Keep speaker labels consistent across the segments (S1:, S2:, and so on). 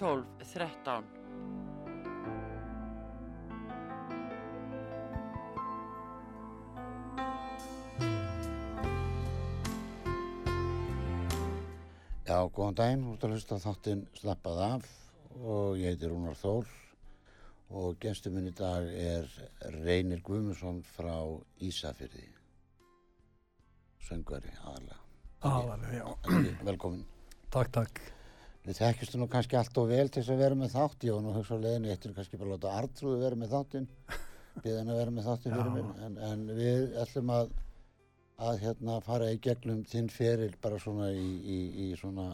S1: 12 13.
S2: Já, góðan daginn, þú ert að hlusta þáttinn Slappað af og ég heiti Rúnar Þór og gestur minn í dag er Reynir Guðmusson frá Ísafyrði, söngvari aðalega.
S3: Aðalega, já.
S2: Velkomin.
S3: Takk, takk.
S2: Við þekkjumstu nú kannski allt og vel til þess að vera með þátt, ég var nú hugsa á leðinu, eittir kannski bara láta Artrúðu vera með þáttinn, býðan að vera með þáttinn fyrir
S3: Já.
S2: mér, en, en við ætlum að að hérna fara í gegnum þinn feril bara svona í, í, í svona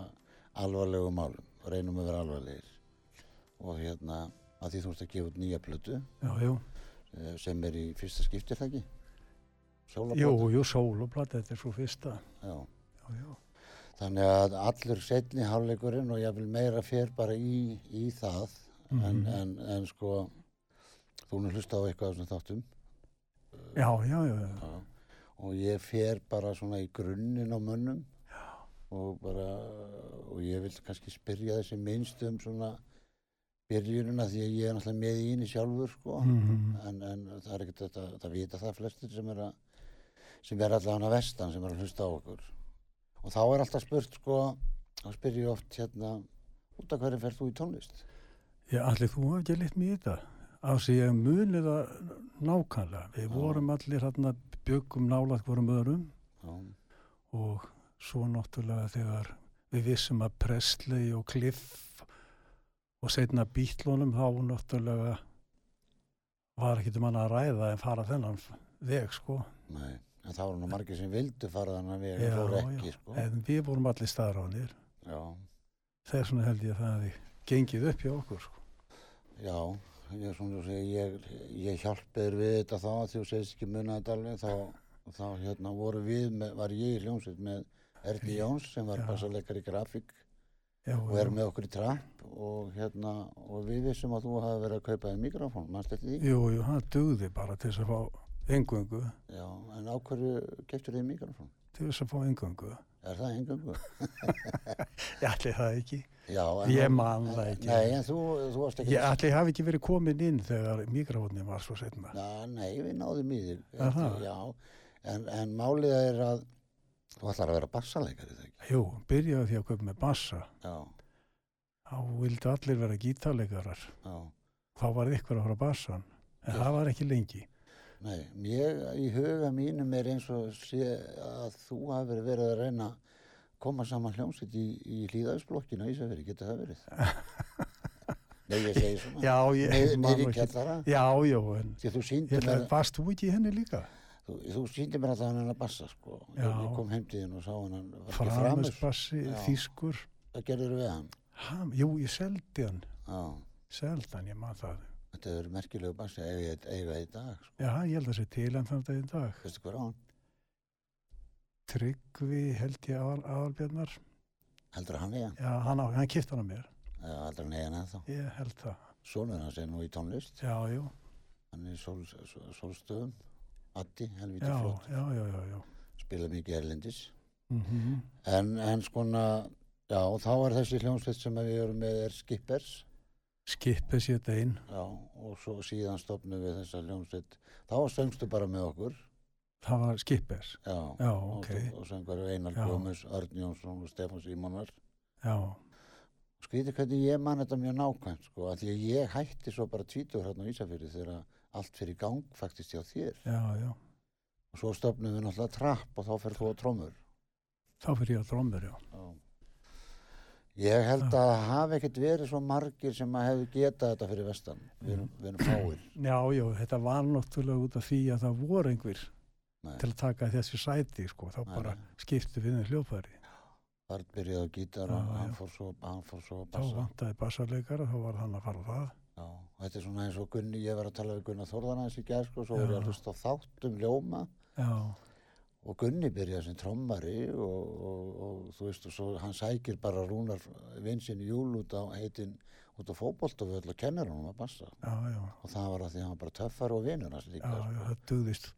S2: alvarlegu málum reynum að vera alvarlegir og hérna að því þú ert að gefa út nýja plötu
S3: Já, jú.
S2: eh, sem er í fyrsta skipti er það ekki?
S3: Jú,
S2: Sólaplötu?
S3: jú, sóluplatt, þetta er svo fyrsta.
S2: Já.
S3: Já, já.
S2: Þannig að allur setni hálfleikurinn og ég vil meira fer bara í, í það. En,
S3: Mhm.
S2: en, en sko þú nú hlusta á eitthvað þessum þáttum?
S3: Já, já, já, já.
S2: Og ég fer bara svona í grunninn á mönnum. Og bara og ég vil kannski spyrja þessi minnst um svona byrjunina því að ég er náttúrulega með í henni sjálfur sko.
S3: Mhm.
S2: en, en það er ekkert þetta, það vita það flestir sem er að sem er allavega vestan sem er að hlusta á okkur og þá er alltaf spurt sko þá spyr ég oft hérna út af hverju ferð þú í tónlist
S3: Já, allir þú hafði ekki leitt mér í þetta. Af því ég muni það nákvæmlega. Við
S2: Já.
S3: vorum allir hérna byggum nálat vorum öðrum
S2: já,
S3: og svo náttúrulega þegar við vissum að Presley og Cliff og setna Bítlónum þá náttúrulega var ekki um hann að ræða en fara þennan veg sko.
S2: nei en þá eru nú margir sem vildu fara þannig að við fóru ekki sko
S3: En við vorum allir staðránir.
S2: já,
S3: Þess vegna held ég að það hefði gengið upp hjá okkur sko.
S2: já ég, svona, ég, ég hjálpiður við þetta þá að þú segist ekki þetta alveg þá, þá hérna voru við með, var ég í hljómsveit með Erni Jóns sem var
S3: Já.
S2: bassaleikar í grafík
S3: Já,
S2: og er með okkur í trapp og hérna og við vissum að þú hafi verið að kaupa þér mikrofón, mannst þetta því?
S3: Jú, jú, hann dugði bara til þess að fá engöngu,
S2: Já, en á hverju keftur þið mikrofón?
S3: til þess að fá engöngu.
S2: Er það engöngu?
S3: Ég ætli það ekki.
S2: Já,
S3: Ég man það ekki.
S2: Nei, en þú, þú varst ekki
S3: Ég ætli hafi ekki verið komin inn þegar mikrofónin var svo setna.
S2: Na, nei, við náðum í
S3: það?
S2: Já, en, en málið er að þú ætlar að vera bassaleikari þegar ekki.
S3: Jú, byrjaði því að köpa með bassa.
S2: Já,
S3: Þá vildi allir vera gítarleikarar.
S2: já.
S3: Þá var ykkur að fara bassan. En
S2: Já.
S3: það var ekki lengi.
S2: Nei, mér í huga mínum er eins og sé að þú hafi verið að reyna að koma saman hljómsveit í, í hlýðaðisblokkina í Ísafjörði, getur það verið? Nei, ég segi svona.
S3: Já, ég
S2: Nei, Neyri kjallara.
S3: Já, já, en
S2: Því þú síndi mér,
S3: að varst þú ekki í henni líka?
S2: þú, þú síndi mér að það hann að bassa, sko.
S3: Já.
S2: ég kom heimtíðin og sá hann, hann.
S3: Framusbassi, þýskur.
S2: Það gerður við hann.
S3: Ha, jú, ég seldi hann.
S2: Já,
S3: Seldi ég man það.
S2: Þetta er merkilegu bassi, eiga, eiga í dag, sko.
S3: Já, ég held að það sé til en þann daginn dag.
S2: Veistu hver á hann?
S3: Tryggvi held ég aðal, aðalbjarnar.
S2: Heldur að hann eiga?
S3: Já, hann, hann kipta hann að mér.
S2: Já, heldur hann eiga hann ennþá.
S3: Ég held það.
S2: Sónur hans er nú í tónlist.
S3: Já, jú.
S2: Hann er í sól, sól, sólstöðum. Addi, helviti
S3: Já,
S2: flott.
S3: já, já, já, já.
S2: Spila mikið erlendis.
S3: Mm
S2: En, en skona, já, þá er þessi hljómsveit sem við erum með er Skippers.
S3: Skipið sér þetta inn.
S2: Já, og svo síðan stopnum við þessa hljómsveit. Þá söngstu bara með okkur.
S3: Það var skipið.
S2: Já,
S3: Já,
S2: og,
S3: ok.
S2: og söngar Einar. Gómez, Örn Jónsson og Stefán Símonar.
S3: Já,
S2: Skrítið hvernig ég man þetta mjög nákvæmt, sko, að að ég hætti svo bara tvítur hérna á Ísafjörði þegar allt fyrir gang faktist hjá þér.
S3: já, já.
S2: Og svo stopnum við náttúrulega trapp og þá fer þú á trómur.
S3: Þá fyrir ég að drómur, já.
S2: Ég held að það hafi ekkert verið svo margir sem að hefðu getað þetta fyrir vestan. Við erum, við erum fáir.
S3: Já, já, þetta var náttúrulega út af því að það voru einhver
S2: Nei.
S3: til að taka þessi sæti, sko. Þá
S2: Nei,
S3: bara skiptu við þeim hljóðfæri.
S2: Bart byrjaði gítar og hann fór svo, hann fór svo að
S3: þá
S2: bassa.
S3: vantaði bassarleikara, þá var hann að fara á það.
S2: Já, og þetta er svona eins og Gunni, ég var að tala við Gunnar Þórðan aðeins í gær, sko, svo
S3: Já.
S2: var ég að hlusta á þátt um ljóma
S3: Já,
S2: og Gunni byrjaði sem trommari og, og, og þú veist, og svo hann sækir bara Rúnar vinsinn júl út á heitin, út á fótboltavöll og kennir hann að bassa.
S3: já, já,
S2: Og það var að því að hann var bara töffar og vinnur hans líka,
S3: já, já,
S2: sko.
S3: það dugðist,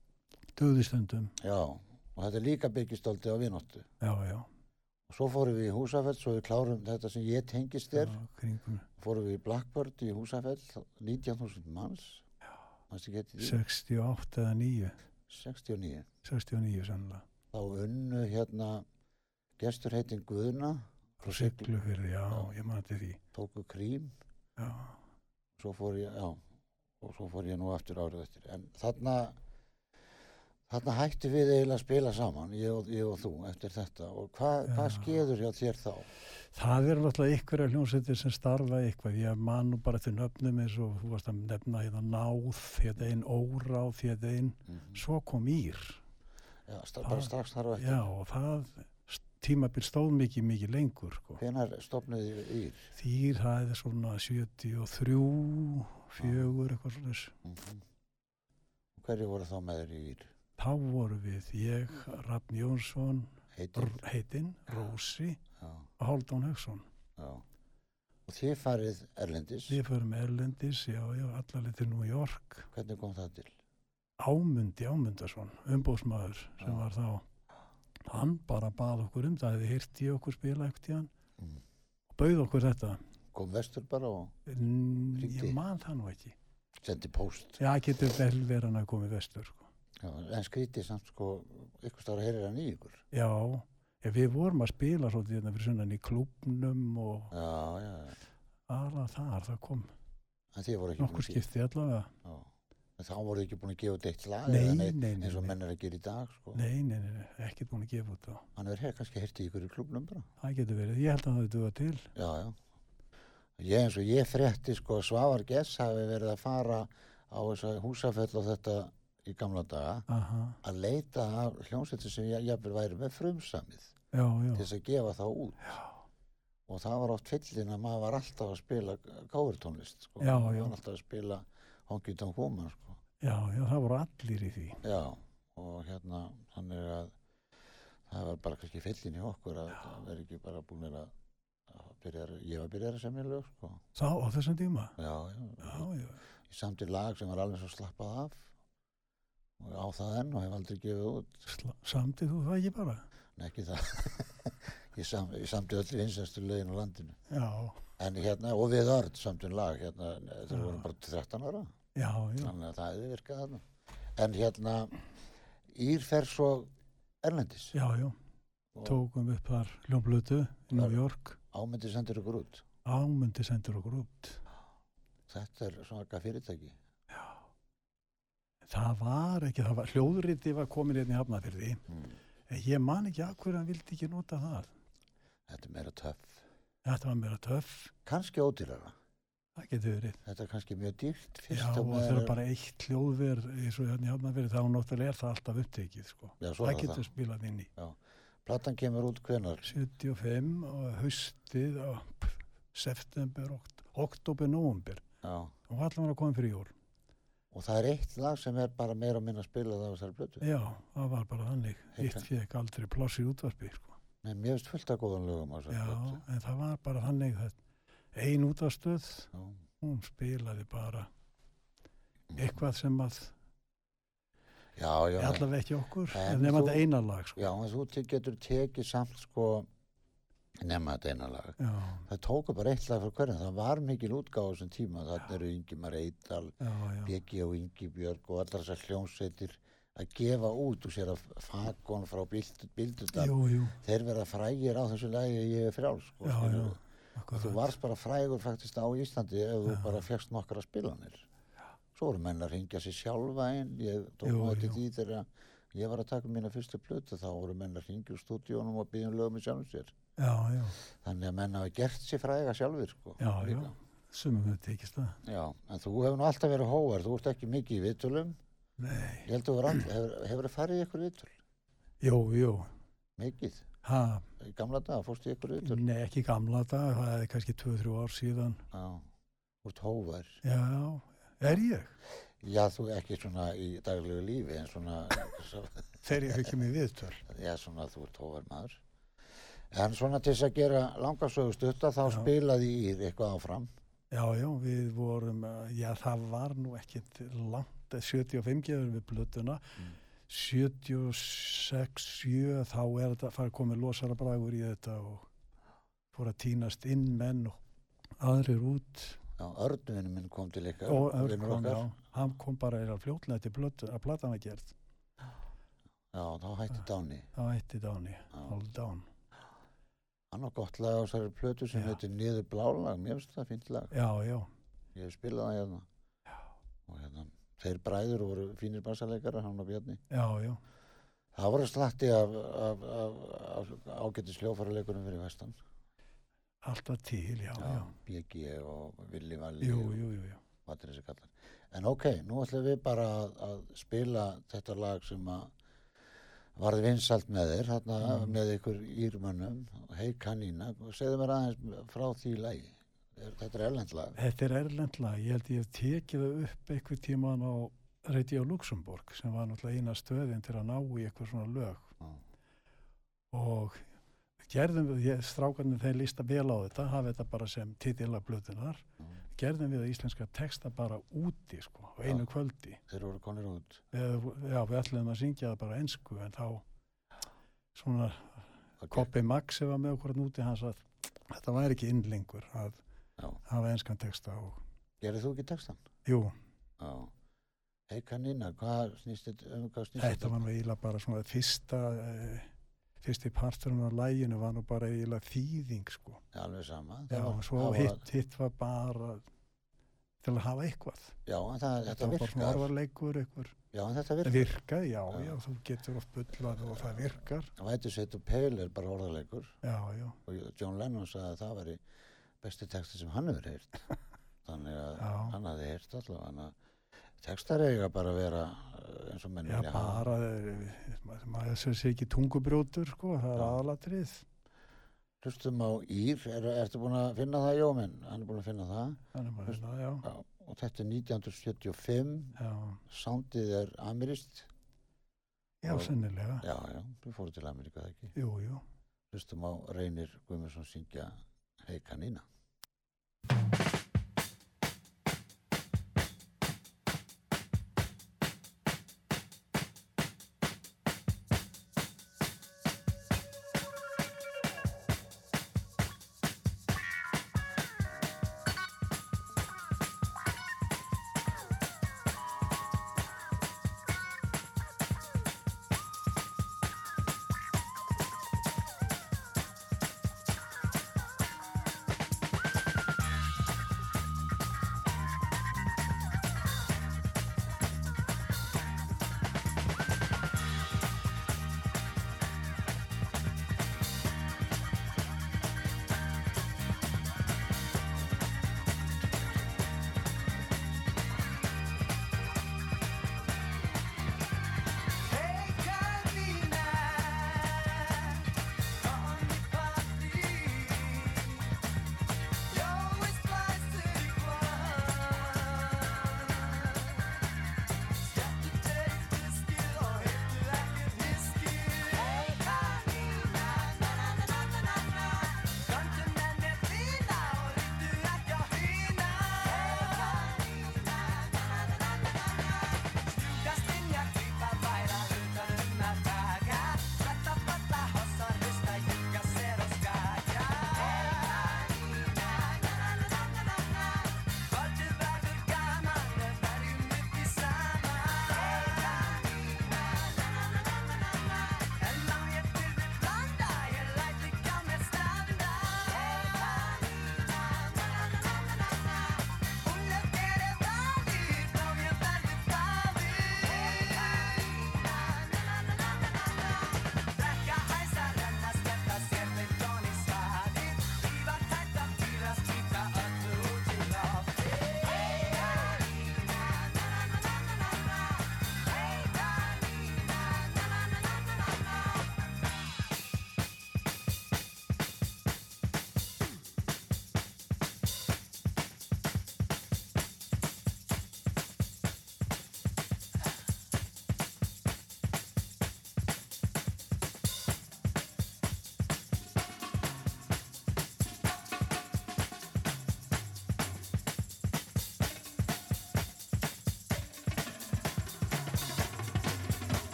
S3: dugðist stundum.
S2: Já, og þetta er líka byggistóldi á vinnóttu.
S3: Já, já,
S2: Og svo fórum við í Húsafell, svo við klárum þetta sem ég tengist
S3: kringum
S2: Fórum við í Blackbird í Húsafell, 19.000 manns. Já. Manstu getið því?
S3: 68 eða 9,
S2: 69.
S3: 69 sannlega.
S2: Þá unnu hérna gestur heitin Guðna
S3: Frá Siglufyrði, já,
S2: Já.
S3: ég mati því.
S2: tóku krím
S3: Já,
S2: svo fór ég, já og svo fór ég nú aftur árið eftir en þarna þarna hætti við eiginlega að spila saman ég og, ég og þú eftir þetta og hva, hvað
S3: Já.
S2: skeður hjá þér þá?
S3: það er náttúrulega ykkur hljómsveitir sem starfa eitthvað. Ég man nú bara til nöfnum eins og þú varst að nefna hérna náð, hérna einn óráð, hérna einn,
S2: Mm
S3: svo kom Ír.
S2: Já, sta, bara
S3: Það-
S2: strax þar og eftir
S3: Já, og það s- tímabil stóð mikið, mikið lengur, sko.
S2: hvenar stopnuði ír?
S3: Það er svona 73, fjögur, eitthvað svona þess.
S2: Mm hverju voru þá með þér í ír?
S3: Þá voru við ég, Rafn Jónsson, heitinn, Rósi og Hálfdán Högson.
S2: já og þið farið Erlendis
S3: Við förum Erlendis, já, já, allarlega til New York.
S2: hvernig kom það til?
S3: Ámundi Ámundason, umbóðsmaður sem
S2: Já.
S3: var þá. Hann bara bað okkur um það, hefði hýrt í okkur spila ekkert í hann
S2: Mm.
S3: og bauð okkur þetta.
S2: kom vestur bara og
S3: N
S2: Hringdi?
S3: ég man það nú ekki.
S2: sendi post
S3: Já, getur vel verið hann að komið vestur, sko.
S2: Já, en skrítið samt sko ykkur stára heyrir hann í ykkur
S3: Já, já, við vorum að spila svolítið hérna fyrir sunnan í klubnum og
S2: já, já,
S3: alveg þar, það kom
S2: ekki
S3: nokkur
S2: búin að gefa
S3: skipti allavega.
S2: já. en þá voru þið ekki búin að gefa út eitt lag
S3: Nei,
S2: eða
S3: nei,
S2: neitt,
S3: nei,
S2: eins og menn er að gera í dag sko.
S3: nei, nei, nei, ekkert búin að gefa út þá.
S2: hann er kannski í ykkur í klubnum bara
S3: Það getur verið, ég held að það duga til.
S2: já, já ég eins og ég frétti sko að Svavar Gess hafi verið að fara á þessa húsafell og þetta í gamla daga
S3: Aha,
S2: að leita af hljómsveitir sem ég jafnvel væri með frumsamið
S3: já, já,
S2: til þess að gefa þá út
S3: já,
S2: og það var oft fyllin að maður var alltaf að spila kávertónlist sko. Maður var alltaf að spila Honky Tonk Woman sko.
S3: já, það voru allir í því.
S2: já og hérna þannig að það var bara kannski fyllin í okkur að það veri ekki bara búin að, að byrja, að- ég var byrjað að semja lög sko.
S3: Þá, á þessum tíma?
S2: já, já,
S3: Já, já,
S2: ég samti lag sem var alveg svo slappað af og á það enn og hef aldrei gefið út.
S3: Samtið þú það ekki bara?
S2: en ekki það. Ég, sam, ég samti öll vinsastu lögin á landinu.
S3: Já,
S2: en hérna, og við örd samtum lag hérna, þegar vorum bara 13 ára.
S3: Já, já,
S2: þannig að það hefði virkað þarna. En hérna Ír fer svo Erlendis.
S3: Já, já,
S2: og
S3: tókum upp þar hljómblötu í New. York.
S2: ámyndi sendur ykkur út.
S3: Ámundi sendur okkur út.
S2: þetta er svona fyrirtæki
S3: Það var ekki, það var, hljóðriti var komin hérna í Hafnafyrði.
S2: mm.
S3: En ég man ekki að hverju hann vildi ekki nota það.
S2: þetta er meira töff
S3: Þetta var meira töff,
S2: kannski ódýrara
S3: það getur verið.
S2: þetta er kannski mjög dýrt
S3: Já, og
S2: meðan
S3: það er bara eitt hljóðver eins og hérna í Hafnafyrði, þá náttúrulega er það alltaf upptekið, sko.
S2: já,
S3: Það getur
S2: það
S3: spilað inn í.
S2: platan kemur út hvenar
S3: 75 og haustið og september, okt, oktober, november.
S2: já.
S3: Og allan var að koma fyrir jól.
S2: Og það er eitt lag sem er bara meira og minna spilað á þessari blötu
S3: Já, það var bara þannig. Hitt fekk aldrei pláss í útvarpi, sko.
S2: Nei, mér finnst fullt af góðan lögum á þessari
S3: Já,
S2: blötu
S3: en það var bara þannig að ein útastöð,
S2: Já.
S3: hún spilaði bara eitthvað sem að
S2: já, já,
S3: allavega ekki okkur,
S2: En
S3: en nema
S2: þú-
S3: þetta eina lag, sko.
S2: já, en þú getur tekið samt sko nema þetta eina lag.
S3: Já,
S2: það tóku bara eitt lag frá hverjum. Það var mikil útgáð á þessum tíma. Þarna eru Ingimar Eidal,
S3: já, já,
S2: BG og Ingi Björg og allar þessar hljómsveitir að gefa út og sér að Fagon frá Bild- Bildudal.
S3: Jú, jú,
S2: þeir verða frægir á þessu lagi ég er frjáls sko, og þú varst bara frægur faktist á Íslandi ef þú
S3: Já.
S2: bara fegst nokkra spilanir. Svo voru menn að ringja sér sjálfa inn. Ég tók
S3: jú.
S2: því þegar ég var að taka mína fyrstu plötu þá voru menn að ringja úr stúdíónum og byggja um lögum í sjálfum sér
S3: Já, já,
S2: þannig að menn hafa gert sér fræga sjálfur sko,
S3: já, já, sumum við tekist það.
S2: já, en þú hefur nú alltaf verið hóvar þú ert ekki mikið í viðtölum
S3: Nei,
S2: ég held að þú hefur, farið í ykkur viðtöl
S3: jú, jú,
S2: mikið,
S3: Ha,
S2: í gamla dag, fórstu í ykkur viðtöl?
S3: nei, ekki gamla dag, það er kannski 2-3 ár síðan.
S2: Já, þú ert hóvar.
S3: Já, er ég?
S2: Já, þú ekki svona í daglegu lífi en svona, svo,
S3: Þegar ég ekki með viðtöl.
S2: já, svona þú ert hóvar maður. En svona til þess að gera langarsögu stutta þá
S3: Já.
S2: spilaði Ír eitthvað áfram.
S3: Já, já, við vorum, eh, já, það var nú ekkit langt, eh, 75 gefur við blötuna,
S2: Mm.
S3: 76, 7, þá er þetta farið komið losara bragur í þetta og fór að týnast inn menn og aðrir út
S2: Já, Örnvinu minn kom til ykkar.
S3: og Örn kom, já, hann kom bara eða fljótlega til blötu, að var gerð,
S2: Já, þá hætti Dáni.
S3: það hætti Dáni. Hold Down.
S2: Á gott lag á þessari plötu sem
S3: Já.
S2: heitir Niður blálag, mér finnst það fínt lag.
S3: Já, já,
S2: Ég hef spilað það hérna. Og hérna, þeir bræður voru fínir bassaleikara, hann og Bjarni.
S3: já, já,
S2: Það voru slatti af, af, af, af ágætti sljófæraleikurum fyrir vestan.
S3: alltaf til, já, já,
S2: BG og Willi Valli
S3: jú,
S2: og
S3: jú, jú, jú.
S2: hvað er þessi kallar. En ok, nú ætlum við bara að, að spila þetta lag sem að varði vinsalt með þér, hérna
S3: Mm.
S2: með ykkur írmönnum, hei kanína, og segðu mér aðeins frá því lagi. Er, þetta er erlendlag.
S3: Þetta er erlendlega, ég held ég hef tekið upp einhver tíman á Radio Luxemburg sem var náttúrulega eina stöðin til að ná í eitthvað svona lög
S2: Já.
S3: og gerðum við, strákarnir þeir lísta vel á þetta, hafa þetta bara sem titila blötunar,
S2: Já.
S3: Gerðum við íslenska texta bara úti sko, á einu
S2: Já.
S3: kvöldi.
S2: Þeir voru konir út.
S3: Við, já, við ætlum að syngja það bara ensku en þá svona
S2: Okay.
S3: Koppi Max sem var með okkur hann úti, hann sagði þetta væri ekki innlengur að hafa enskan texta og
S2: Gerið þú ekki textan?
S3: jú.
S2: Hei kanína, hvað snýst þetta, um
S3: Þetta var nú eiginlega bara svona fyrsta, uh, fyrsti parturinn á læginu var nú bara eiginlega þýðing sko.
S2: Alveg sama.
S3: Já,
S2: var-
S3: svo
S2: var-
S3: hitt, hitt var bara til að hafa eitthvað.
S2: Já, það,
S3: Þetta var bara svona
S2: virkar.
S3: orðarleikur, eitthvað.
S2: Já, þetta virkar.
S3: virkaði, já,
S2: Já.
S3: já, þú getur oft bullað og það virkar.
S2: Vætu set og peil er bara orðarleikur.
S3: Já, já,
S2: og John Lennon sagði að það væri besti texti sem hann hefur heyrt þannig að hann hafði heyrt allavega þannig að textar eiga bara að vera eh, eins og menn
S3: já,
S2: vilja hafa.
S3: bara, eh, ma- maður sem sé ekki tungubrjótur, sko, það er
S2: Já.
S3: aðalatrið.
S2: hlustum á Ír, er, ertu búin að finna það Jóminn? Hann er búin að finna það
S3: Þannig maður,
S2: Hlust-
S3: já, já,
S2: Já, og þetta er 1975
S3: já,
S2: soundið er amirist
S3: já,
S2: Og-
S3: sennilega,
S2: já, já, við fórum til Ameríka það ekki
S3: jú, jú.
S2: hlustum á Reynir Guðmundsson syngja Hei kanína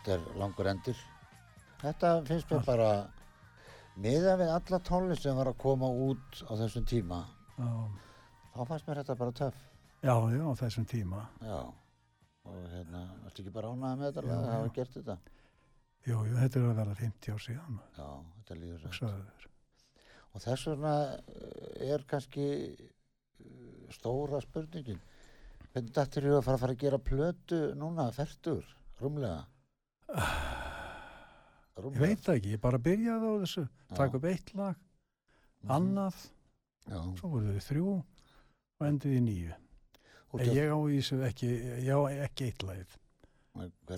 S2: þetta er langur endir. Þetta finnst mér bara, miða við alla tónlist sem var að koma út á þessum tíma,
S3: Já,
S2: þá fannst mér þetta bara töff.
S3: já, já, á þessum tíma.
S2: Já, og hérna, varstu ekki bara ánægð með þetta,
S3: Já,
S2: að hafa gert þetta?
S3: Jú, jú, þetta er að vera 50 ár síðan,
S2: Já, þetta líður svo.
S3: hugsaðu þér.
S2: Og þess vegna eh, er kannski eh, stóra spurningin. Hvernig dættir þú að fara að fara að gera plötu núna, fertur, rúmlega?
S3: Ég veit það ekki, ég bara byrjaði á þessu,
S2: Já.
S3: taka upp eitt lag,
S2: Mhm.
S3: annað,
S2: Já,
S3: svo voru þau þrjú og endið í nýju. En ég á þessu ekki, ég á ekki eitt lagið.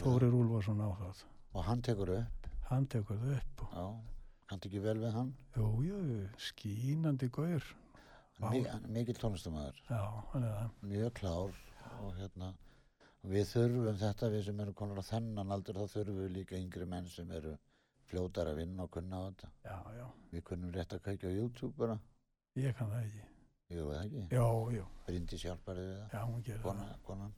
S3: Þórir Úlfarsson á það.
S2: Og hann tekur upp,
S3: Hann tekur það upp og
S2: já, kanntu ekki vel við hann?
S3: jú, jú, skínandi gaur.
S2: Hann mi- hann mikill tónlistamæður,
S3: hann
S2: mjög klár og hérna, við þurfum þetta, við sem erum konar á þennan aldur, þá þurfum við líka yngri menn sem eru fljótar að vinna og kunna á þetta.
S3: Já, já,
S2: Við kunnum rétt að kveikja á YouTube bara,
S3: ég kann það ekki.
S2: jú, eða ekki?
S3: Já, já,
S2: Bryndi sjálfbærið við það.
S3: já, hún gerir
S2: kona,
S3: það.
S2: konan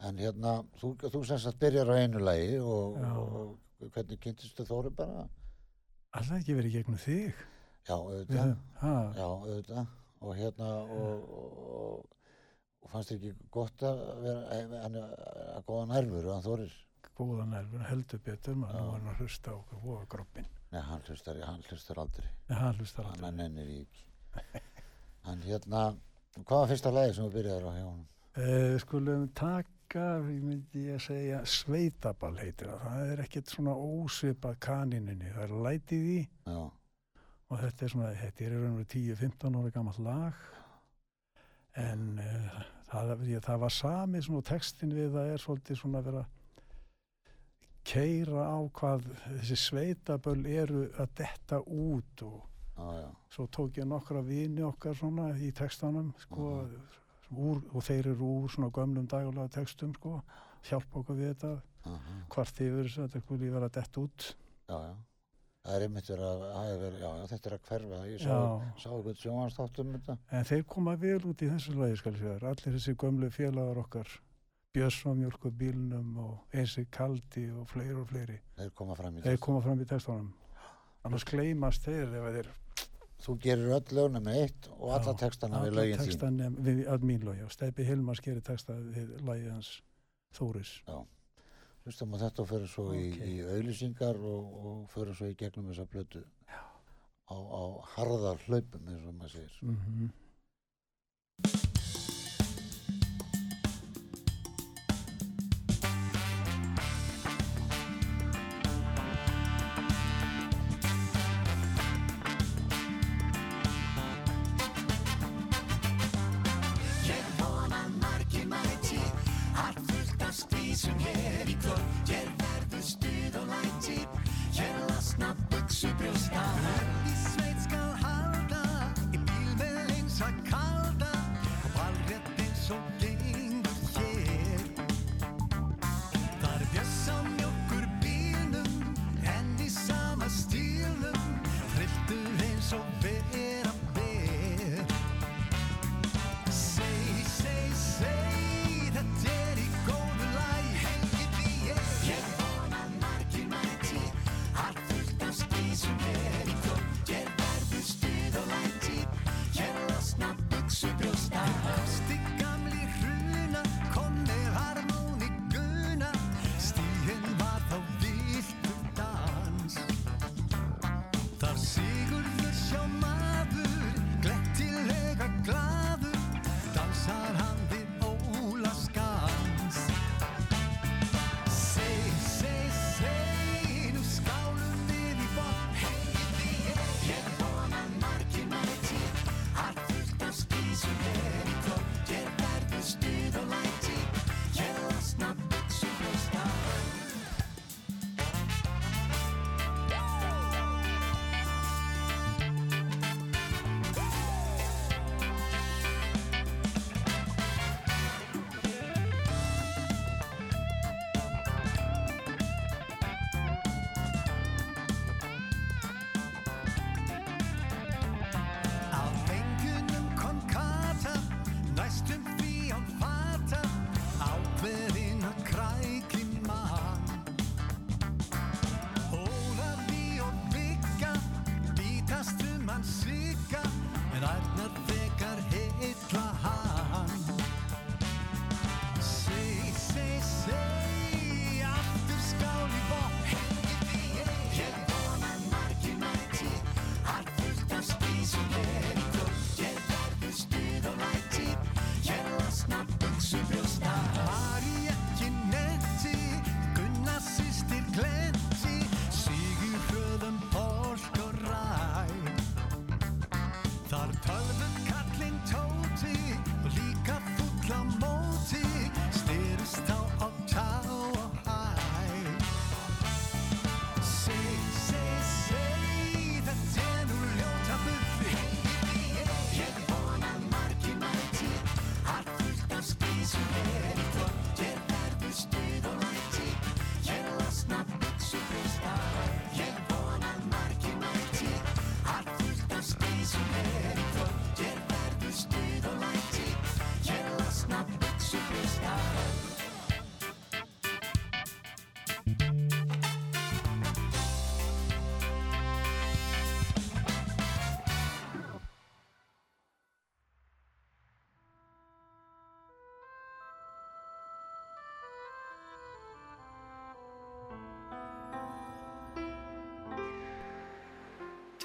S2: en hérna, þú, þú sem sagt byrjar á einu lagi og, og, og hvernig kynntistu Þóri bara
S3: Alltaf ekki verið gegnum þig.
S2: já, auðvitað, já, auðvitað og hérna og, og, og fannst þér ekki gott að vera hann er að góða nærfuru hann Þórir?
S3: Góða nervur, heldur betur, maður. Var hann að hlusta á okkur, voða groppin.
S2: nei, hann hlustar, hann hlustar aldrei.
S3: En hann hlustar
S2: hann
S3: aldrei.
S2: nennir í ekki. En hérna, hvað var fyrsta lagi sem þú byrjaði á hjá honum
S3: Uh, skulum taka, ég myndi að segja, sveitaball heitir það. Það er ekkert svona ósvipað kaninunni, það er lætið í.
S2: Já,
S3: og þetta er svona, þetta er í raun og veru 10-15 ára gammalt lag en uh, það, ég, það var sami textin við það er svolítið svona að vera keira á hvað þessi sveitaböll eru að detta út og
S2: já,
S3: svo tók ég nokkra vini okkar svona í textanum sko, úr, og þeir eru úr svona gömlum daglega textum sko, hjálpa okkur við þetta
S2: aha,
S3: hvart yfir þess að þetta skuli vera dett út.
S2: Já, já það er einmitt verið að, að vera, já, já, þetta er að hverfa. Ég sá,
S3: Já.
S2: sá eitthvað sjónvarstátt um þetta.
S3: En þeir koma vel út í þessu lagi skal ég segja þér. allir þessi gömlu félagar okkar Björnsson mjölku bílnum og einsi kaldi og fleiri og fleiri.
S2: Þeir koma fram í
S3: þeir
S2: þetta
S3: koma fram í textunum. Annars gleymast þeir ef þeir
S2: þú gerir öll lögna með eitt og alla
S3: Já,
S2: textana við
S3: alla
S2: lögin þín.
S3: textan nefn- við að mín lögi og Steipi Hilmars gerir texta við lagið hans Þóris
S2: hlustum á þetta og fyrir svo í,
S3: Ok.
S2: í auðlýsingar og, og fyrir svo í gegnum þessa plötu á, á harðar hlaupum eins og maður segir.
S3: Mm
S4: Í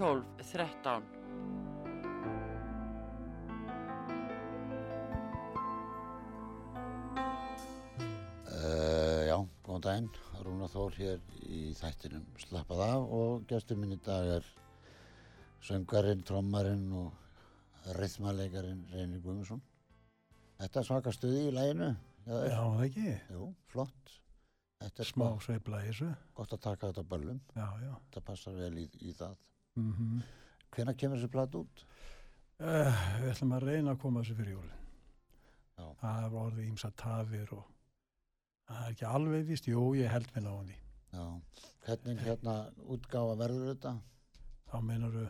S1: 12 13.
S2: Uh, já, góðan daginn, Rúna Þór hér í þættinum slappað af og gestur minn í dag er söngarinn, trommarinn og rithmalegarinn Reynir Guðmundsson. Þetta svaka stuði í læginu.
S3: Já, það ekki.
S2: Jú, flott. Þetta er
S3: Smá sveifla í þessu.
S2: gott að taka þetta á böllum.
S3: Já, já.
S2: Þetta passar vel í, í það.
S3: Mm
S2: Hvenær kemur þessi plat út?
S3: Uh, við ætlum að reyna að koma þessu fyrir jólinn.
S2: Já.
S3: Það er orðið ímsa tafir og það er ekki alveg víst. Jú, ég held minna á henni.
S2: Já. Hvernig hérna útgáfa verður þetta?
S3: Þá meinar þau,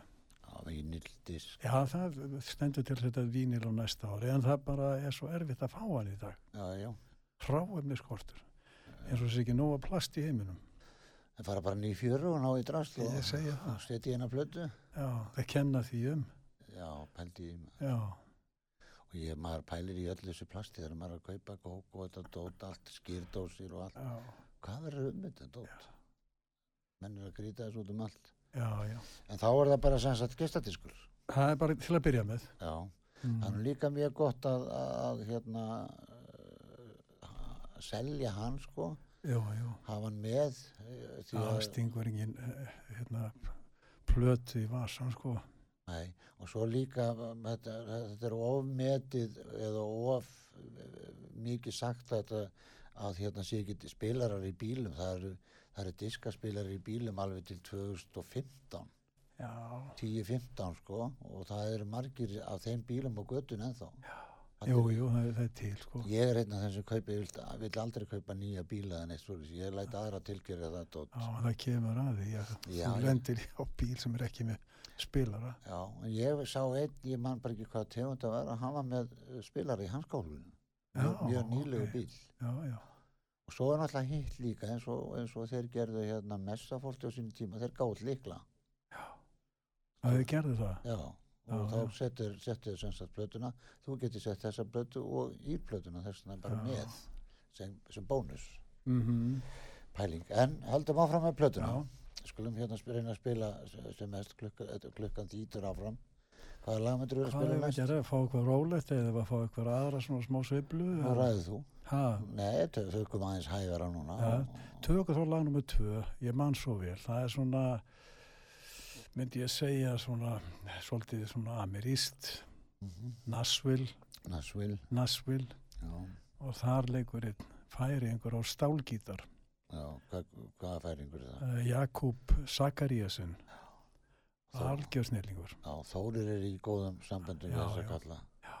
S2: Já, vínildisk.
S3: já það stendur til þetta vínil á næsta ári en það bara er svo erfitt að fá hann í dag.
S2: Já, já.
S3: Hráefni skortur. eins og þessi ekki nóga plast í heiminum.
S2: Það fara bara ný fjöru og ná í drast og
S3: það.
S2: setja eina plötu.
S3: Já, það kenna því um.
S2: Já, pældi í
S3: Já,
S2: og ég, maður pælir í öllu þessu plasti þegar maður er að kaupa kók og þetta dót allt, skýrdósir og allt
S3: já,
S2: hvað verður um þetta dót? menn er að grýta þessu út um allt
S3: já, já.
S2: en þá er það bara sem sagt gestadiskur
S3: Það er bara til að byrja með.
S2: já,
S3: Mm.
S2: er líka mjög gott að, að, að hérna selja hann sko
S3: Jú, jú.
S2: hafa hann með eh,
S3: Það
S2: að,
S3: stingur engin eh, hérna, plötu í vasan, sko.
S2: nei, og svo líka þetta, þetta er ofmetið eða of eh, mikið sagt að, þetta, að hérna sé ekki spilarar í bílum. Það eru, eru diskaspilarar í bílum alveg til 2015
S3: Já,
S2: 10-15 sko og það eru margir af þeim bílum á göttun ennþá
S3: jú, jú, það, er- það er til, sko.
S2: ég er einn af þeim sem kaupi ég vil, vil aldrei kaupa nýja bíla en eitt svoleiðis. ég læt aðra tilgerja það dót.
S3: Já, það kemur að því að
S2: Já,
S3: þú
S2: já.
S3: lendir á bíl sem er ekki með spilara.
S2: já, en ég sá einn, ég man bara ekki hvað tegund að vera, hann var með uh, spilara í hanskólunum mjög,
S3: Já,
S2: nýlegu
S3: ok.
S2: bíl
S3: Já, já,
S2: og svo er náttúrulega hitt líka eins og, eins og þeir gerðu hérna messafólki á sínum tíma, þeir gátt líkla
S3: það er gerði það.
S2: já, og þá setur, setur sem sagt plötuna, þú getur sett þessa plötu og í plötuna þess vegna bara með sem, sem bónus.
S3: Mm
S2: pæling, en heldum áfram með plötuna.
S3: Já,
S2: skulum hérna reyna að spila sem mest klukka, þetta- klukkan þýtur áfram. Hvaða lag myndir þú að
S3: hvað
S2: spila
S3: er að
S2: næst?
S3: gera? Fá eitthvað rólegt eða að fá eitthvað aðra svona smá sveiflu?
S2: Nú ræðið þú.
S3: Ha,
S2: Nei, þau þau kom aðeins hægara núna
S3: tökum þá lag nummer tvö, ég man svo vel. Það er svona, myndi ég segja svona, svolítið svona ameríst,
S2: Mhm.
S3: Nashville,
S2: Nashville.
S3: Nashville.
S2: Já,
S3: og þar leikur einn færi einhver á stálgítar.
S2: já, hvað, hvaða færingur er það?
S3: Uh, Jakub Sakaríasen,
S2: Þó-
S3: algjör snillingur.
S2: Já, Þórir er í góðum samböndum við þess að kalla.
S3: Já.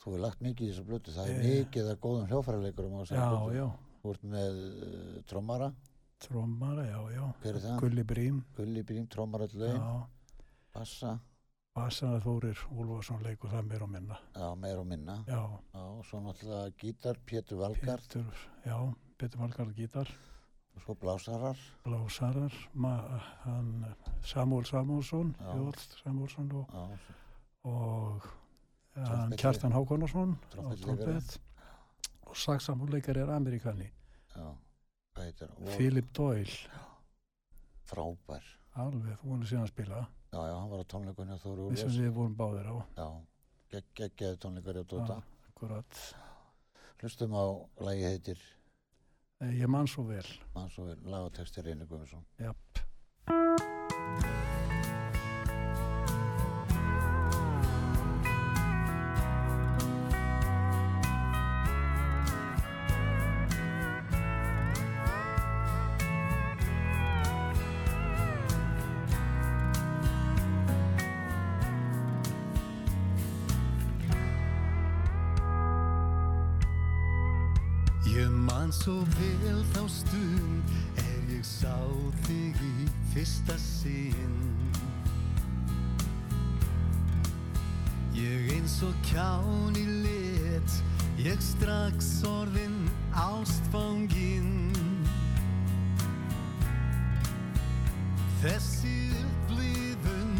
S2: Þú hefur lagt mikið í þessa blötu það er
S3: Ég-
S2: mikið að góðum hljófæraleikurum á
S3: Já,
S2: blötu Þú ert með uh, trommara,
S3: trommara, já, já.
S2: hver er það?
S3: Gulli Brím,
S2: Gulli Brím, trommarall laun,
S3: já.
S2: bassa
S3: Bassana Þórir Úlfarsson leikur það meir og minna.
S2: Já, meir og minna
S3: Já,
S2: Já, og svo náttúrulega gítar, Pétur Valgar
S3: Pétur, já, Pétur Valgarð gítar.
S2: og svo blásarar
S3: Blásarar, ma, hann Samúl Samúlsson. Jóðl Samúlsson og,
S2: Já,
S3: og hann
S2: Trompetleikari.
S3: Kjartan Hákonarsson á trompet og sagsamúleikar er Amerikani,
S2: já, heitir
S3: Philip Doyle,
S2: Frábær.
S3: Alveg, þú voru síðan að spila,
S2: Já, já, hann var á tónleikunni á Þóru Úlfars.
S3: Við vorum báðir á,
S2: Já, gegg, geggjaði tónleikari á Dóta
S3: akkurat,
S2: Hlustum á lagi heitir
S3: Eh, ég man svo vel,
S2: mann svo lag og texti Reynir Guðmundsson.
S3: Japp. Eins og kján í lit. Ég strax orðin ástfanginn. Þessi upplifun,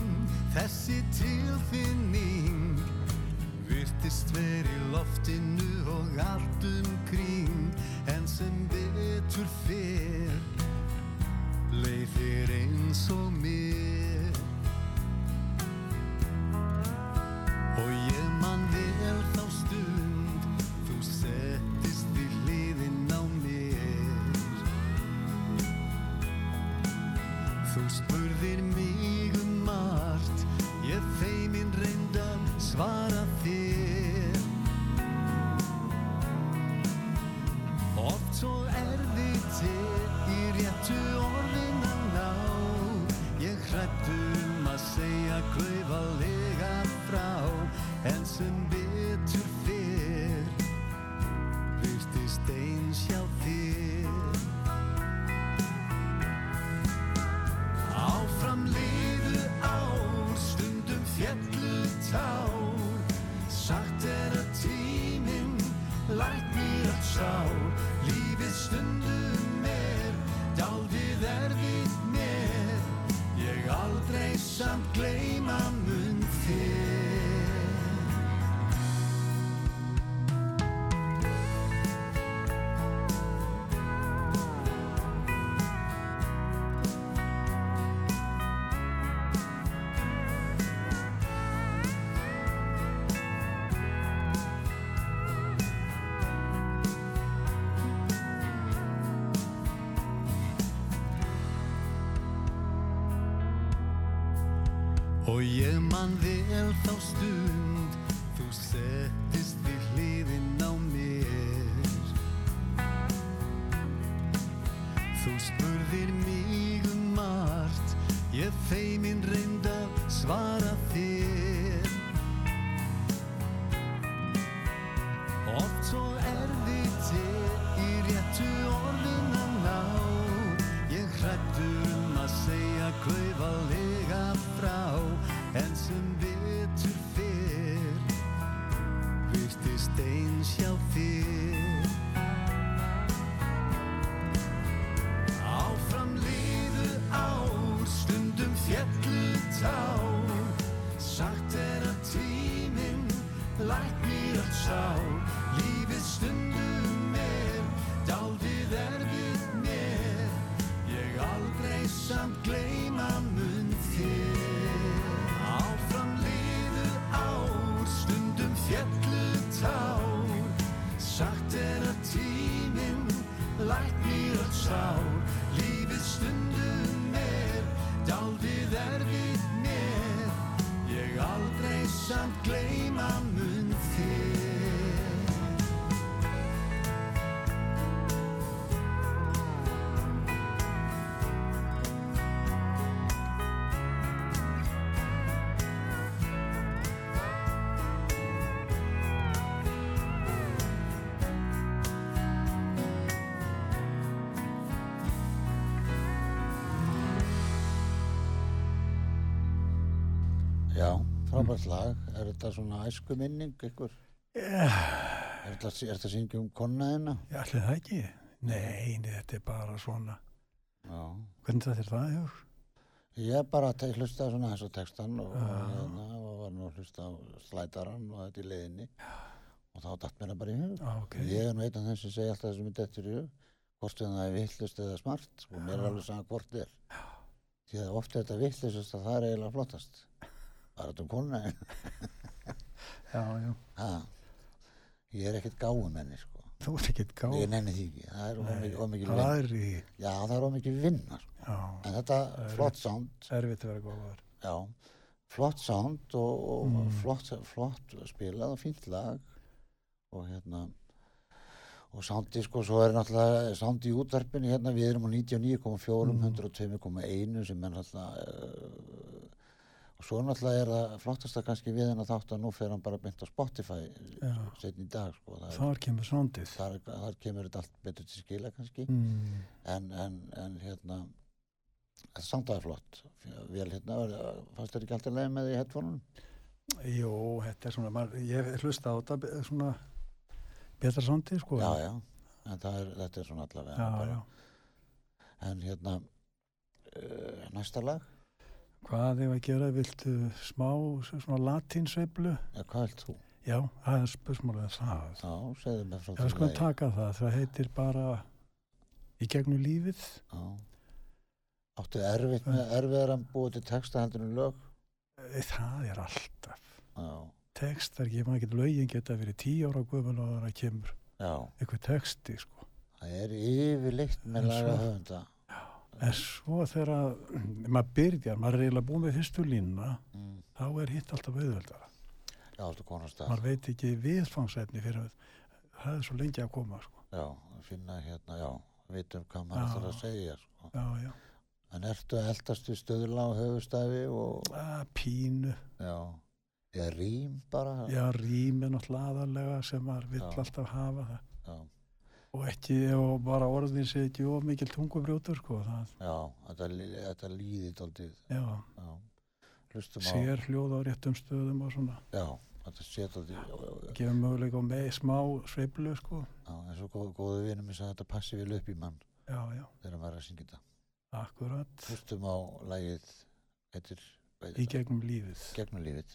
S3: þessi tilfinning Virtist veri í loftinu og allt umkring. En sem betur fer Leið þér eins og mér ég man vel þá stund samt gleyma mun þér
S2: Já, frábært lag. Er þetta svona æsku minning ykkur? Er þetta, er þetta syngjum um konnaðina?
S5: Ég ætli það ekki. Nei, nei, þetta er bara svona.
S2: Já.
S5: Hvernig þetta er það, hefur?
S2: Ég bara hlustaði svona og textan og,
S5: Já.
S2: hérna, og var nú að hlusta á slætaran og þetta í leiðinni. Og þá datt mér það bara í hug.
S5: Já, ok.
S2: Ég er nú einn af þeim sem segja alltaf það sem er dettur í hug. Hvort það er vittlust eða smart. Og mér er alveg saman hvort er. Því að ofta þetta að það er eiginlega flottast. Er þetta um konnaðin.
S5: Já, já.
S2: Ha. Ég er ekkert gáumenni, sko.
S5: Þú ert ekkert gáð.
S2: Ég nenni því ekki. Það er ómikið vinna. Já, það er ómikið vinna, sko. En þetta
S5: er
S2: flott sound,
S5: erfitt að vera góðar.
S2: já, flott sound og, og
S5: Mm.
S2: flott, flott spilað og fínt lag og hérna og soundi sko, svo er náttúrulega soundi í útvarpinu hérna, við erum á 99,4
S5: Mm.
S2: 102,1 sem er náttúrulega uh, og svo náttúrulega er það flottasta kannski við hennar þátt að nú fer hann bara beint á Spotify setn í dag sko, það er,
S5: Þar kemur sondið.
S2: þar, þar kemur þetta allt betur til skila kannski
S5: Mm.
S2: en, en, en hérna þetta samt aðeins flott vel hérna, fannst þér ekki alltaf leið með því í headphone-unum? Jú, þetta er svona, maður, ég hlusta á þetta svona betra samtíð, sko.
S3: já, já, en það er, þetta er svona allavega
S2: Já,
S3: bara.
S2: já.
S3: en hérna uh, næsta lag,
S2: Hvað ef að gera, viltu smá svona latinsveiflu?
S3: ja, hvað vilt þú?
S2: Já, það er spursmálið það.
S3: Já, segðu mér frá
S2: Já, sko taka það, það heitir bara í gegnum lífið.
S3: Já. Áttu erfitt með erfiðar að búa til texta heldur en lög?
S2: Það er alltaf.
S3: Já,
S2: Tekstar, ég maður ekki lögin geta verið tíu ára guðmul og það kemur
S3: já.
S2: eitthvað teksti, sko.
S3: Það er yfirleitt með laga höfunda.
S2: En svo þegar maður byrjar, maður er eiginlega búið með fyrstu línuna,
S3: Mm.
S2: þá er hitt alltaf auðveldara.
S3: Já, áttu konastað.
S2: Maður veit ekki viðfangsefni fyrir það er svo lengi að koma, sko.
S3: Já, að finna hérna, já, vitum hvað maður ætlar að segja, sko.
S2: Já, já.
S3: En ertu að eldast við stöðla á höfustæfi og,
S2: Að, pínu,
S3: já, eða rím bara?
S2: já, rým er náttúrulega aðalega sem maður vill
S3: Já.
S2: alltaf hafa það.
S3: Já,
S2: Og ekki, og bara orðin sé ekki of mikil tungubrjótur, sko. Það,
S3: já, þetta, þetta líði daldið,
S2: já,
S3: já.
S2: Sér hljóð á réttum stöðum og svona.
S3: já, þetta sé daldið,
S2: Gefur möguleika með smá sveiflu, sko.
S3: já, eins og góð, góðu vinum þess að þetta passi vel upp í mann
S2: Já, já,
S3: þegar maður er að syngja þetta.
S2: akkurat.
S3: Hlustum á lagið, heitir,
S2: Í gegnum lífið.
S3: gegnum lífið.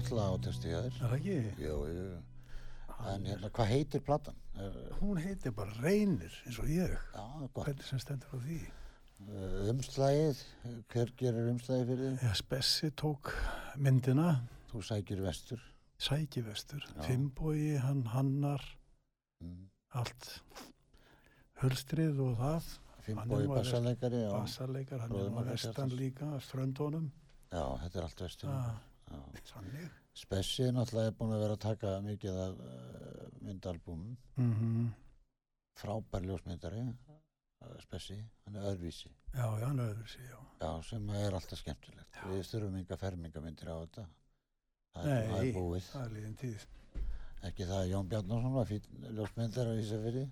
S2: Flott lag á texti hjá þér.
S3: Er það ekki?
S2: Jú, jú. En hérna, hvað heitir platan? Er,
S3: Hún heitir bara Reynir, eins og ég.
S2: já, gott.
S3: Hvernig sem stendur á því?
S2: Uh, Umslægið, hver gerir umslægið fyrir þig?
S3: Já, Spessi tók myndina,
S2: Þú sækir vestur.
S3: Sækivestur,
S2: Já.
S3: Fimbói, hann hannar,
S2: Mm.
S3: allt hulstrið og það.
S2: Fimboi já.
S3: Bassarleikar, hann er á vestan líka, ströndónum.
S2: Já, þetta er allt vestur.
S3: Ah,
S2: Já.
S3: Þannig.
S2: Spessi náttúrulega er búin að vera að taka mikið af uh, myndalbúmum.
S3: Mm
S2: Frábær ljósmyndari, uh, Spessi, hann er öðruvísi.
S3: Já, já, hann er öðru sig, já.
S2: Já, sem er alltaf skemmtilegt. Við þurfum enga fermingamyndir á þetta. Það er,
S3: Nei.
S2: það er búið.
S3: Það er liðin tíð.
S2: Ekki það að Jón Bjarnason var fín ljósmyndari á Ísafirði.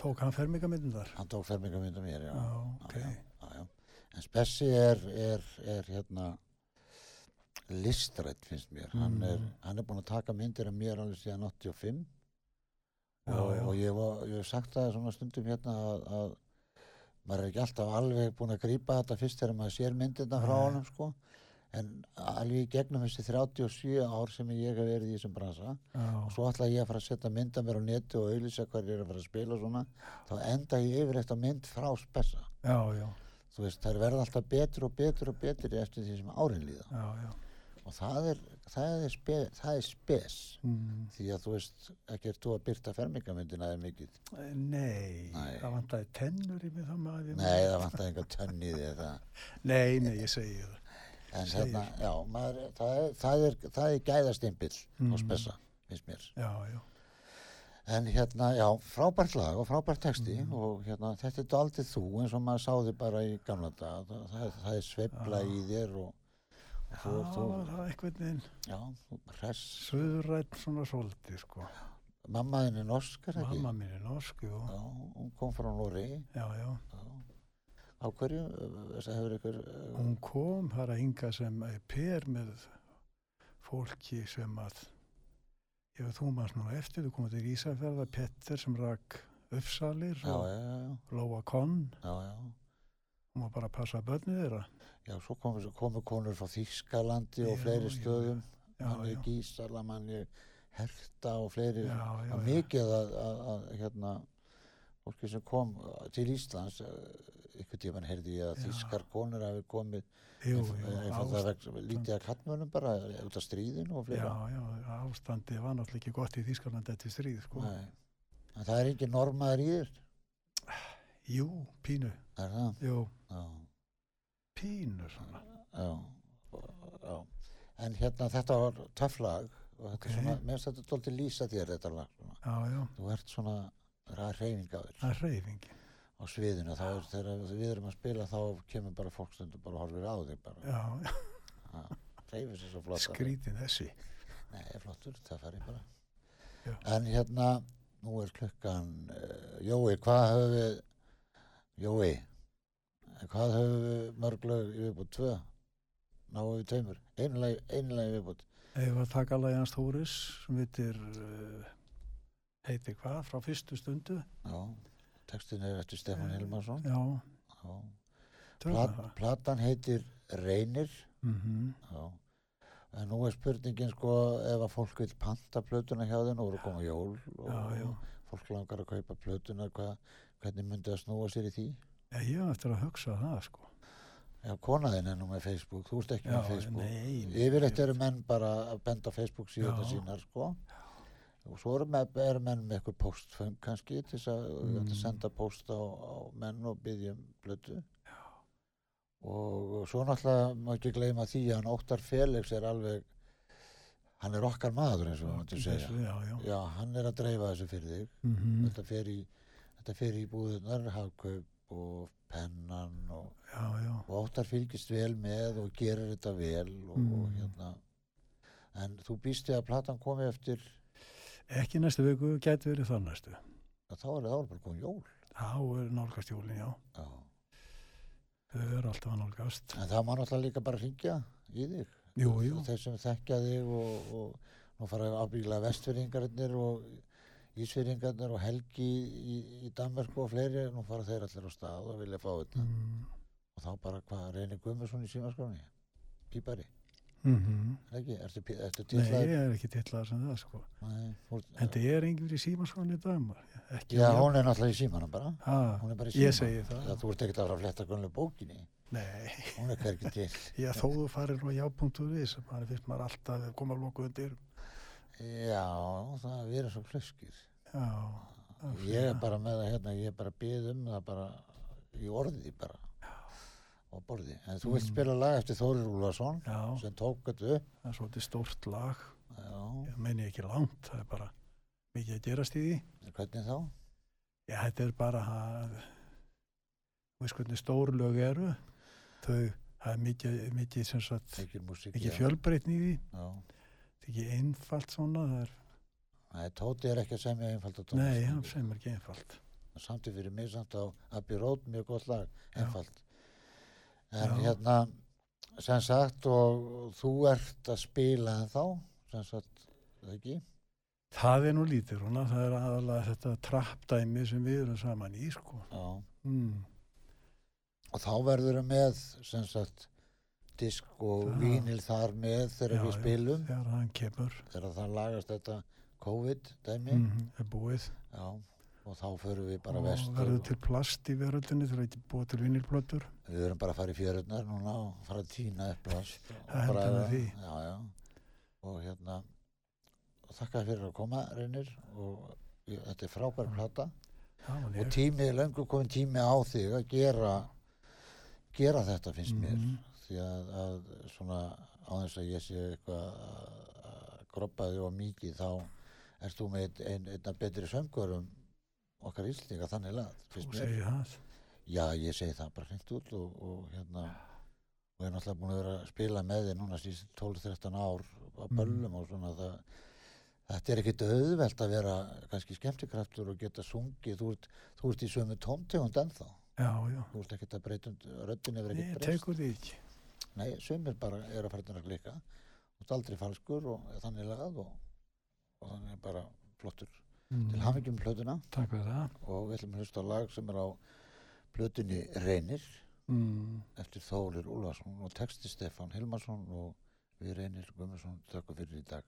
S3: Tók hann fermingamyndin þar?
S2: Hann tók fermingamynd af mér, já.
S3: Já, ok.
S2: já, já, já. En Spessi er, er, er hérna listrætt finnst mér. Hann, er,
S3: Mm.
S2: hann er búin að taka myndir af mér alveg síðan 85
S3: Já,
S2: og,
S3: já.
S2: og ég, var, ég hef sagt það svona stundum hérna að, að maður er ekki alltaf alveg búin að grípa þetta fyrst þegar maður sér myndirna frá honum sko. En alveg gegnum þessi 37 ár sem ég hef verið í þessum bransa
S3: Já,
S2: og svo ætla ég að fara að setja mynda mér á neti og auðlýsa hvað ég er að fara að spila og svona þá enda ég yfir þetta mynd frá spessa þú veist, þær verða alltaf betur og betur og betur eftir því sem árin líða. Og það er, það er, spe, það er spes
S3: Mm.
S2: því að þú veist, ekki er þú að byrta fermingamyndina eða mikið
S3: Nei,
S2: Nei.
S3: það vantaði tennur í mig það maður.
S2: nei, það vantar enga tönn í því.
S3: Nei, nei, ég segi það.
S2: en hérna, já, maður, það, er, það, er, það er gæðastimpill
S3: Mm.
S2: spessa, finnst mér
S3: Já, já.
S2: En hérna, já, frábært lag og frábært texti
S3: Mhm.
S2: og hérna, þetta er daldið þú eins og maður sáði bara í gamla dag. Það, það, er- sveifla
S3: Já.
S2: í þér og,
S3: það veginn
S2: já, þú hress.
S3: söðurætt svona svolítið, sko.
S2: Mamma þinn er norsk, er það ekki?
S3: Mamma mín er norsk, jú.
S2: Já, hún kom frá Nóri.
S3: Já, já.
S2: Á hverju, þess að hefur ykkur, uh,
S3: Hún kom þar að hinga sem er per með fólki sem að, ég veit þú maður nú eftir, þú komið til Ísafjörða, Petter sem rak uppsalir
S2: já,
S3: og
S2: já, já,
S3: Lóa Konn,
S2: já, já.
S3: Var bara að passa börnið þeirra.
S2: Já, svo komu, komu konur frá Þýskalandi og
S3: Já,
S2: fleiri
S3: já,
S2: stöðum.
S3: Já,
S2: mann ég
S3: já.
S2: Gísala, mann ég Herta og fleiri.
S3: Já, já, já.
S2: mikið að, að, að hérna, fólki sem kom uh, til Íslands, uh, ykkur tíman heyrði ég að
S3: Já.
S2: þýskar konur hafi komið
S3: Jú,
S2: einf-
S3: jú,
S2: einfaldlega
S3: ást,
S2: vegna- lítið að kallmönum bara út af stríðinu og
S3: já,
S2: fleira.
S3: já, ástandi var náttúrulega ekki gott í Þýskalandi eftir stríð, sko.
S2: Nei. En það er engin normaður í þér,
S3: Jú, pínu,
S2: er það?
S3: jú,
S2: Já,
S3: pínu svona.
S2: já, já. En hérna þetta var töff lag og þetta
S3: Ok.
S2: er svona, mér finnst þetta tólti lýsa þér þetta lag svona.
S3: Já, já,
S2: Þú ert svona, það er reyfing á þér
S3: það er reyfingi.
S2: á sviðinu, þá er þegar við erum að spila þá kemur bara fólk stundum bara og horfir á þig bara.
S3: Já,
S2: reyfir sér svo flott
S3: skrítin þessi.
S2: Nei, flottur, það fari bara
S3: Já.
S2: En hérna, nú er klukkan uh, Jói, hvað höfum við Jói hvað höfum við mörg lög í viðbútt tvö náum við tveimur einlega, einlega í viðbútt
S3: Ef að taka lagi hans Þóris sem heitir, uh, heitir hvað, frá fyrstu stundu.
S2: Já, textin er eftir Stefán Hilmarsson
S3: Já,
S2: Já. Plat. Platan heitir Reynir
S3: Mm
S2: Já. En nú er spurningin sko ef að fólk vil panta plötuna hjá þeim og voru koma jól og,
S3: Já, já.
S2: Fólk langar að kaupa plötuna hva, hvernig myndi það snúa sér í því?
S3: Já, ég hef eftir að hugsa það, sko.
S2: Já, konaðin er nú með Facebook, þú ert ekki
S3: Já,
S2: með Facebook. Yfirleitt eru menn bara að benda Facebook síðan
S3: Já.
S2: sínar, sko. Og svo eru, með, eru menn með eitthvað postfeng kannski til þess að,
S3: Mm.
S2: að senda post á, á menn og byggja um blötu. Og svo náttúrulega má ekki gleyma því að hann Óttar Felix er alveg, hann er okkar maður eins og hann til segja.
S3: Þessu, Já, já.
S2: Já, hann er að dreifa þessu fyrir þig.
S3: Mm
S2: Þetta fer í, þetta fer í búðunar, hafkaup og pennan og
S3: Já, já.
S2: og Óttar fylgist vel með og gerir þetta vel og, og
S3: Mm.
S2: hérna en þú býst þig að platan komi eftir
S3: Ekki næstu viku, gæti verið það næstu.
S2: að þá er það bara komið jól
S3: Þá er nálgast jólin, já.
S2: Já.
S3: Þau eru alltaf að nálgast.
S2: en það má náttúrulega líka bara hringja í þig
S3: Jú, jú.
S2: þeir sem þekkja þig og, og nú fara ábyggilega vestfyrringarinnir og Ísfyrringarnir og Helgi í, í Danmörku og fleiri nú fara þeir allir á stað og vilja fá þetta
S3: Mm,
S2: og þá bara hvað reynir Guðmundsson í símaskráni Pípari
S3: Mm
S2: ekki, ertu, ertu
S3: Nei, ég
S2: tillaður?
S3: er ekki tillaður sem það sko.
S2: Nei, fór,
S3: En það er enginn í símaskólan í. Ekki
S2: Já,
S3: ég.
S2: hún er náttúrulega í símanum bara.
S3: Ha,
S2: Hún er bara í
S3: ég
S2: símanum.
S3: segi það.
S2: Já, þú ert ekkert að fara að fletta gömlu bókinni.
S3: Nei,
S2: Hún er hvergi til.
S3: ég þó þú farir nú já.is, maður finnst maður alltaf að koma að loka undir.
S2: Já, það er verið svo klöskir.
S3: Já. er
S2: Ég er
S3: svona.
S2: bara með það hérna, ég er bara byggð um það bara í orði bara. Og borði. En þú vilt
S3: Mm.
S2: spila lag eftir Þórir Úlfarsson
S3: Já,
S2: sem tók þetta upp.
S3: það er svolítið stórt lag.
S2: Já,
S3: Ég meini ekki langt, það er bara mikið að gerast í því.
S2: hvernig þá?
S3: Já, þetta er bara að, veist hvernig stórlög eru, þau, það er mikið, mikið, sem sagt,
S2: Mikið
S3: fjölbreytni í því,
S2: Já.
S3: það er ekki einfalt svona, það er,
S2: Nei, Tóti er ekki að semja einfald að
S3: nei, hann sem er ekki einfalt.
S2: Samtíð fyrir mig samt á Abbey Road, mjög gott lag,
S3: Já.
S2: einfald. En
S3: Já.
S2: hérna, sem sagt, og þú ert að spila en þá, sem sagt, ekki?
S3: Það er nú lítið, svona, það er aðalega þetta trappdæmi sem við erum saman í, sko.
S2: Já.
S3: Mm.
S2: Og þá verður við með, sem sagt, disk og
S3: Já.
S2: vínil þar með þegar
S3: Já,
S2: við
S3: já.
S2: spilum,
S3: Þegar hann kemur,
S2: þegar það lagast þetta COVID-dæmi.
S3: mm, er búið.
S2: Já, og þá förum við bara
S3: og
S2: vestur.
S3: verður til plast í veröldinni þegar ekki búið til vinilplötur.
S2: Við verðum bara að fara í fjörurnar núna og fara að týna upp plast. og
S3: Það
S2: bragða.
S3: með því.
S2: Já, já. Og hérna, og þakka fyrir að koma, Reynir, og þetta er frábær plata.
S3: Já, og
S2: Og tími, löngu komin tími á þig að gera, gera þetta finnst mér.
S3: Mhm.
S2: Því að, að svona, á þess að ég sé eitthvað að groppa þig og mikið, þá ert þú með ein, ein betri söngurum okkar íslendinga þannig lað, finnst mér. Já, ég segi það bara hreint út og, og hérna og er náttúrulega búin að vera að spila með þið núna síðan 12-13 ár á
S3: Mhm.
S2: böllum og svona það þetta er ekkit auðvelt að vera kannski skemmtikraftur og geta sungið þú ert, þú ert í sömu tómtegund ennþá
S3: Já, já.
S2: þú ert ekkit að breyta röddin hefur
S3: Ég
S2: ekkit breyst
S3: ekki.
S2: nei, sömur bara er að fara að klika þú ert aldrei falskur og þannig lagað og, og þannig bara flottur
S3: Mm.
S2: til hafingjum plötuna
S3: Takk fyrir það.
S2: og við ætlum að hlusta lag sem er á plötunni Reynir
S3: Mm.
S2: eftir Þólir Úlfarsson og texti Stefán Hilmarsson og við reynir Guðmundsson þökkum fyrir í dag